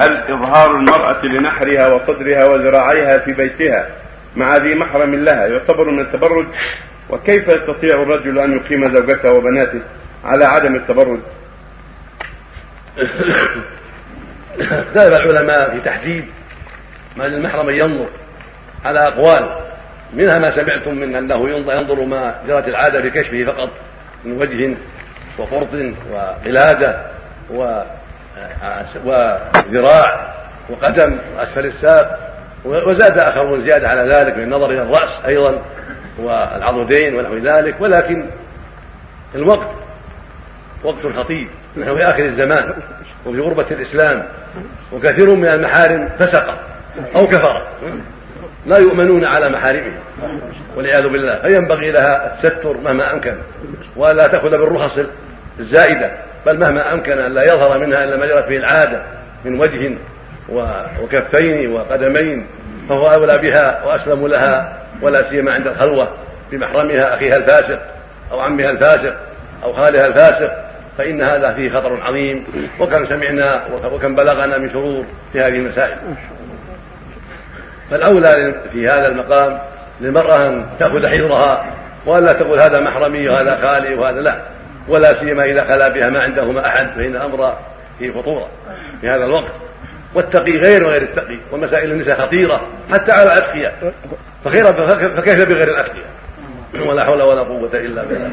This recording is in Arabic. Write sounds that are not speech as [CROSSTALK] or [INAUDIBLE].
هل إظهار المرأة لنحرها وصدرها وذراعيها في بيتها مع ذي محرم لها يعتبر من التبرج؟ وكيف يستطيع الرجل أن يقيم زوجته وبناته على عدم التبرج؟ [COUGHS] اختلف العلماء في تحديد ما للمحرم ان ينظر على أقوال منها ما سمعتم من أنه ينظر ما جرت العادة في كشفه فقط من وجه وفرط وقلاده و وذراع وقدم وأسفل الساق وزاد اخرون زيادة على ذلك من النظر إلى الرأس أيضا والعضدين ونحو ذلك ولكن الوقت وقت خطير نحن في آخر الزمان وفي غربة الإسلام وكثير من المحارم فسق أو كفر. لا يؤمنون على محارمهم والعياذ بالله فينبغي لها التستر مهما أمكن ولا تأخذ بالرخص الزائدة. بل مهما أمكن أن لا يظهر منها إلا ما جرت به العادة من وجه وكفين وقدمين فهو أولى بها وأسلم لها ولا سيما عند الخلوة بمحرمها أخيها الفاسق أو عمها الفاسق أو خالها الفاسق فإن هذا فيه خطر عظيم. وكم سمعنا وكم بلغنا من شرور في هذه المسائل. فالأولى في هذا المقام للمرأة أن تأخذ حذرها وألا تقول هذا محرمي وهذا خالي وهذا لا. ولا سيما إذا خلا بها ما عندهما أحد فإن الأمر فيه خطورة في هذا الوقت. والتقي غير وغير التقي ومسائل النساء خطيرة حتى على الأتقياء فكيف بغير الأتقياء ولا حول ولا قوة إلا بالله.